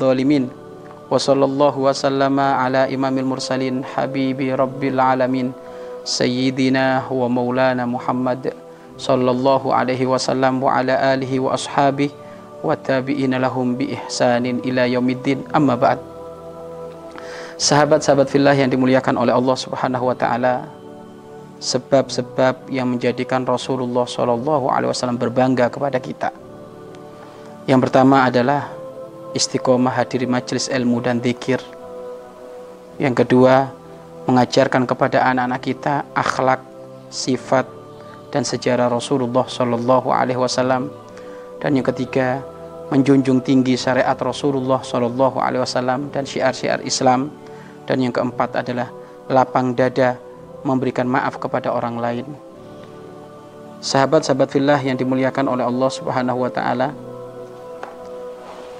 Dhalimin. Wa sallallahu wa sallama ala imamil mursalin habibi rabbil alamin. Sayyidina wa maulana Muhammad sallallahu alaihi wasallam wa ala alihi wa ashabihi wa tabi'ina lahum bi ihsanin ila yaumiddin amma ba'd Sahabat-sahabat fillah yang dimuliakan oleh Allah Subhanahu wa taala sebab-sebab yang menjadikan Rasulullah wasallam berbangga kepada kita. Yang pertama adalah istiqomah hadiri majelis ilmu dan zikir. Yang kedua, mengajarkan kepada anak-anak kita akhlak, sifat, dan sejarah Rasulullah Shallallahu Alaihi Wasallam. Dan yang ketiga menjunjung tinggi syariat Rasulullah Shallallahu Alaihi Wasallam dan syiar-syiar Islam. Dan yang keempat adalah lapang dada memberikan maaf kepada orang lain. Sahabat-sahabat fillah yang dimuliakan oleh Allah Subhanahu wa taala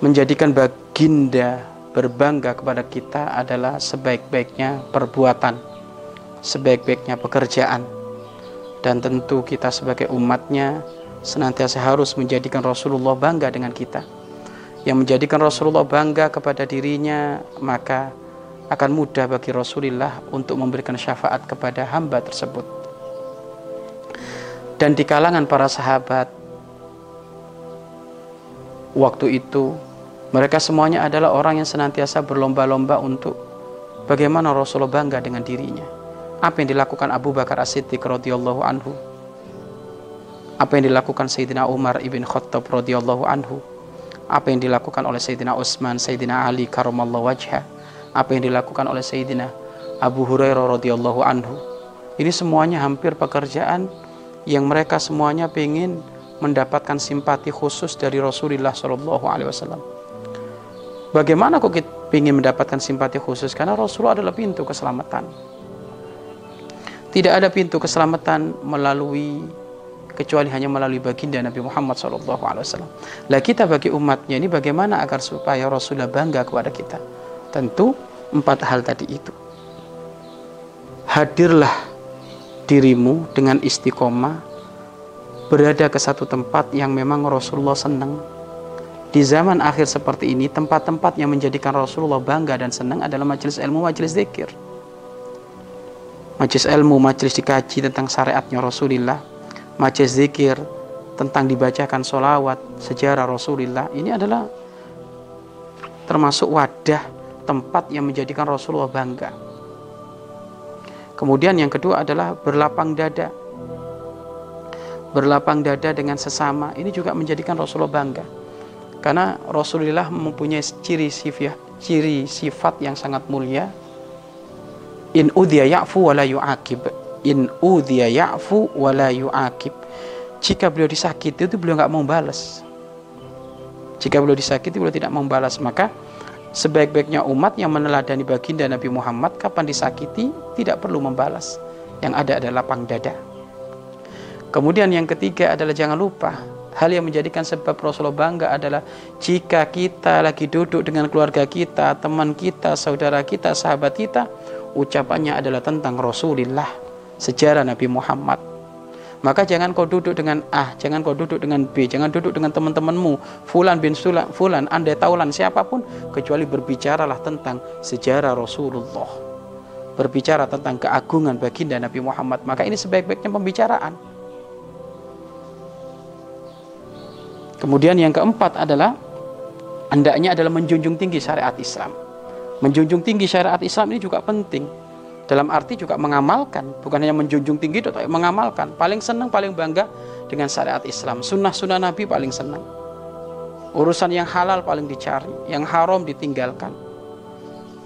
menjadikan baginda berbangga kepada kita adalah sebaik-baiknya perbuatan sebaik-baiknya pekerjaan. Dan tentu kita sebagai umatnya senantiasa harus menjadikan Rasulullah bangga dengan kita. Yang menjadikan Rasulullah bangga kepada dirinya maka akan mudah bagi Rasulullah untuk memberikan syafaat kepada hamba tersebut. Dan di kalangan para sahabat waktu itu mereka semuanya adalah orang yang senantiasa berlomba-lomba untuk bagaimana Rasulullah bangga dengan dirinya. Apa yang dilakukan Abu Bakar As-Siddiq radhiyallahu anhu? Apa yang dilakukan Sayyidina Umar ibn Khattab radhiyallahu anhu? Apa yang dilakukan oleh Sayyidina Utsman Sayyidina Ali karamallahu wajha? Apa yang dilakukan oleh Sayyidina Abu Hurairah radhiyallahu anhu? Ini semuanya hampir pekerjaan yang mereka semuanya ingin mendapatkan simpati khusus dari Rasulullah Shallallahu Alaihi Wasallam. Bagaimana kok kita ingin mendapatkan simpati khusus? Karena Rasulullah adalah pintu keselamatan. Tidak ada pintu keselamatan melalui kecuali hanya melalui baginda Nabi Muhammad SAW. Lah kita bagi umatnya ini bagaimana agar supaya Rasulullah bangga kepada kita? Tentu empat hal tadi itu. Hadirlah dirimu dengan istiqomah berada ke satu tempat yang memang Rasulullah senang. Di zaman akhir seperti ini, tempat-tempat yang menjadikan Rasulullah bangga dan senang adalah majelis ilmu, majelis zikir majelis ilmu, majelis dikaji tentang syariatnya Rasulullah, majelis zikir tentang dibacakan solawat, sejarah Rasulullah. Ini adalah termasuk wadah tempat yang menjadikan Rasulullah bangga. Kemudian yang kedua adalah berlapang dada. Berlapang dada dengan sesama ini juga menjadikan Rasulullah bangga. Karena Rasulullah mempunyai ciri sifat, ciri sifat yang sangat mulia. In udhiya ya'fu wa la yu'akib in udhiya ya'fu wa la yu'akib jika beliau disakiti itu beliau nggak mau balas. Jika beliau disakiti beliau tidak mau balas. Maka sebaik-baiknya umat yang meneladani baginda Nabi Muhammad kapan disakiti tidak perlu membalas. Yang ada adalah lapang dada. Kemudian yang ketiga adalah jangan lupa hal yang menjadikan sebab Rasulullah bangga adalah jika kita lagi duduk dengan keluarga kita, teman kita, saudara kita, sahabat kita, ucapannya adalah tentang Rasulullah, sejarah Nabi Muhammad. Maka jangan kau duduk dengan A, jangan kau duduk dengan B, jangan duduk dengan teman-temanmu, fulan bin Sulan, fulan, andai taulan siapa pun, kecuali berbicaralah tentang sejarah Rasulullah. Berbicara tentang keagungan baginda Nabi Muhammad. Maka ini sebaik-baiknya pembicaraan. Kemudian yang keempat adalah hendaknya adalah menjunjung tinggi syariat Islam. Menjunjung tinggi syariat Islam ini juga penting. Dalam arti juga mengamalkan, bukan hanya menjunjung tinggi, tetapi mengamalkan. Paling senang, paling bangga dengan syariat Islam. Sunnah-sunnah Nabi paling senang. Urusan yang halal paling dicari, yang haram ditinggalkan.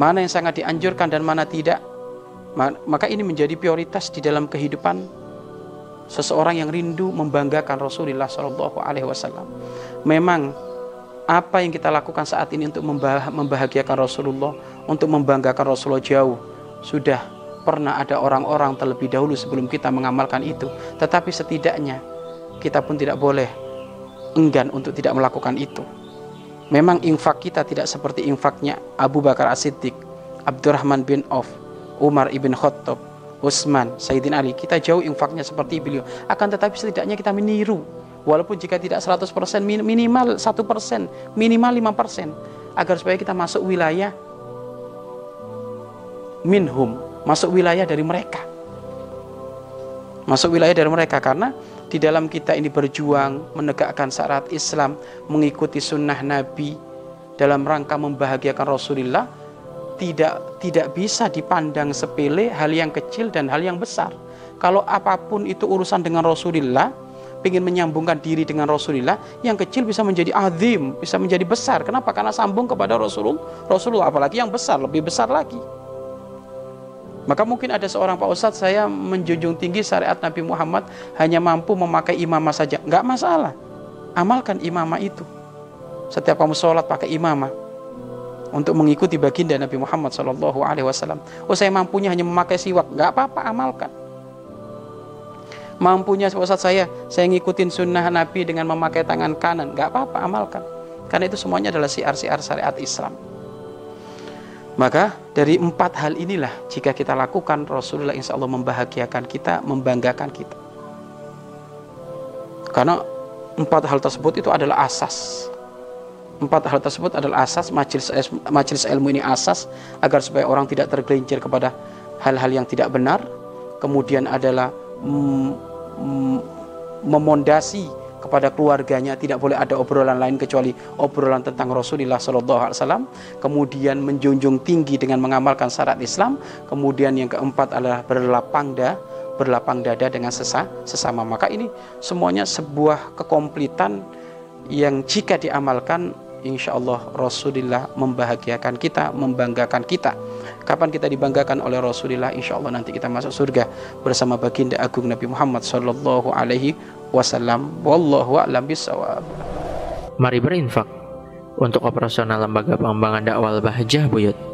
Mana yang sangat dianjurkan dan mana tidak. Maka ini menjadi prioritas di dalam kehidupan seseorang yang rindu membanggakan Rasulullah Shallallahu Alaihi Wasallam. Memang apa yang kita lakukan saat ini untuk membahagiakan Rasulullah, untuk membanggakan Rasulullah jauh, sudah pernah ada orang-orang terlebih dahulu sebelum kita mengamalkan itu. Tetapi setidaknya kita pun tidak boleh enggan untuk tidak melakukan itu. Memang infak kita tidak seperti infaknya Abu Bakar As-Siddiq, Abdurrahman bin Auf, Umar ibn Khattab, Utsman, Sayyidina Ali. Kita jauh infaknya seperti beliau. Akan tetapi setidaknya kita meniru. Walaupun jika tidak 100% minimal 1% minimal 5% agar supaya kita masuk wilayah minhum. Masuk wilayah dari mereka. Masuk wilayah dari mereka. Karena di dalam kita ini berjuang menegakkan syarat Islam mengikuti sunnah Nabi dalam rangka membahagiakan Rasulullah tidak tidak bisa dipandang sepele hal yang kecil dan hal yang besar kalau apa pun itu urusan dengan Rasulullah ingin menyambungkan diri dengan Rasulullah, yang kecil bisa menjadi azim, bisa menjadi besar. Kenapa? Karena sambung kepada Rasulullah, Rasulullah apalagi yang besar, lebih besar lagi. Maka mungkin ada seorang Pak Ustadz saya menjunjung tinggi syariat Nabi Muhammad hanya mampu memakai imamah saja. Enggak masalah. Amalkan imamah itu. Setiap kamu sholat pakai imamah untuk mengikuti baginda Nabi Muhammad Shallallahu Alaihi Wasallam. Oh saya mampunya hanya memakai siwak, nggak apa-apa amalkan. Mampunya Ustaz saya saya ngikutin sunnah Nabi dengan memakai tangan kanan. Nggak apa-apa amalkan. Karena itu semuanya adalah siar-siar syariat Islam. Maka dari empat hal inilah jika kita lakukan Rasulullah insya Allah membahagiakan kita membanggakan kita. Karena empat hal tersebut itu adalah asas empat hal tersebut adalah asas majelis majelis ilmu ini asas agar supaya orang tidak tergelincir kepada hal-hal yang tidak benar. Kemudian adalah memondasi kepada keluarganya. Tidak boleh ada obrolan lain kecuali obrolan tentang Rasulullah Shallallahu Alaihi Wasallam. Kemudian menjunjung tinggi dengan mengamalkan syarat Islam. Kemudian yang keempat adalah berlapang dada berlapang dada dengan sesa, sesama. Maka ini semuanya sebuah kekomplitan yang jika diamalkan insya Allah Rasulullah membahagiakan kita, membanggakan kita. Kapan kita dibanggakan oleh Rasulullah, insya Allah nanti kita masuk surga bersama baginda agung Nabi Muhammad Sallallahu Alaihi Wasallam. Wallahu a'lam bisawab. Mari berinfak untuk operasional lembaga pengembangan dakwah Bahjah Buyut.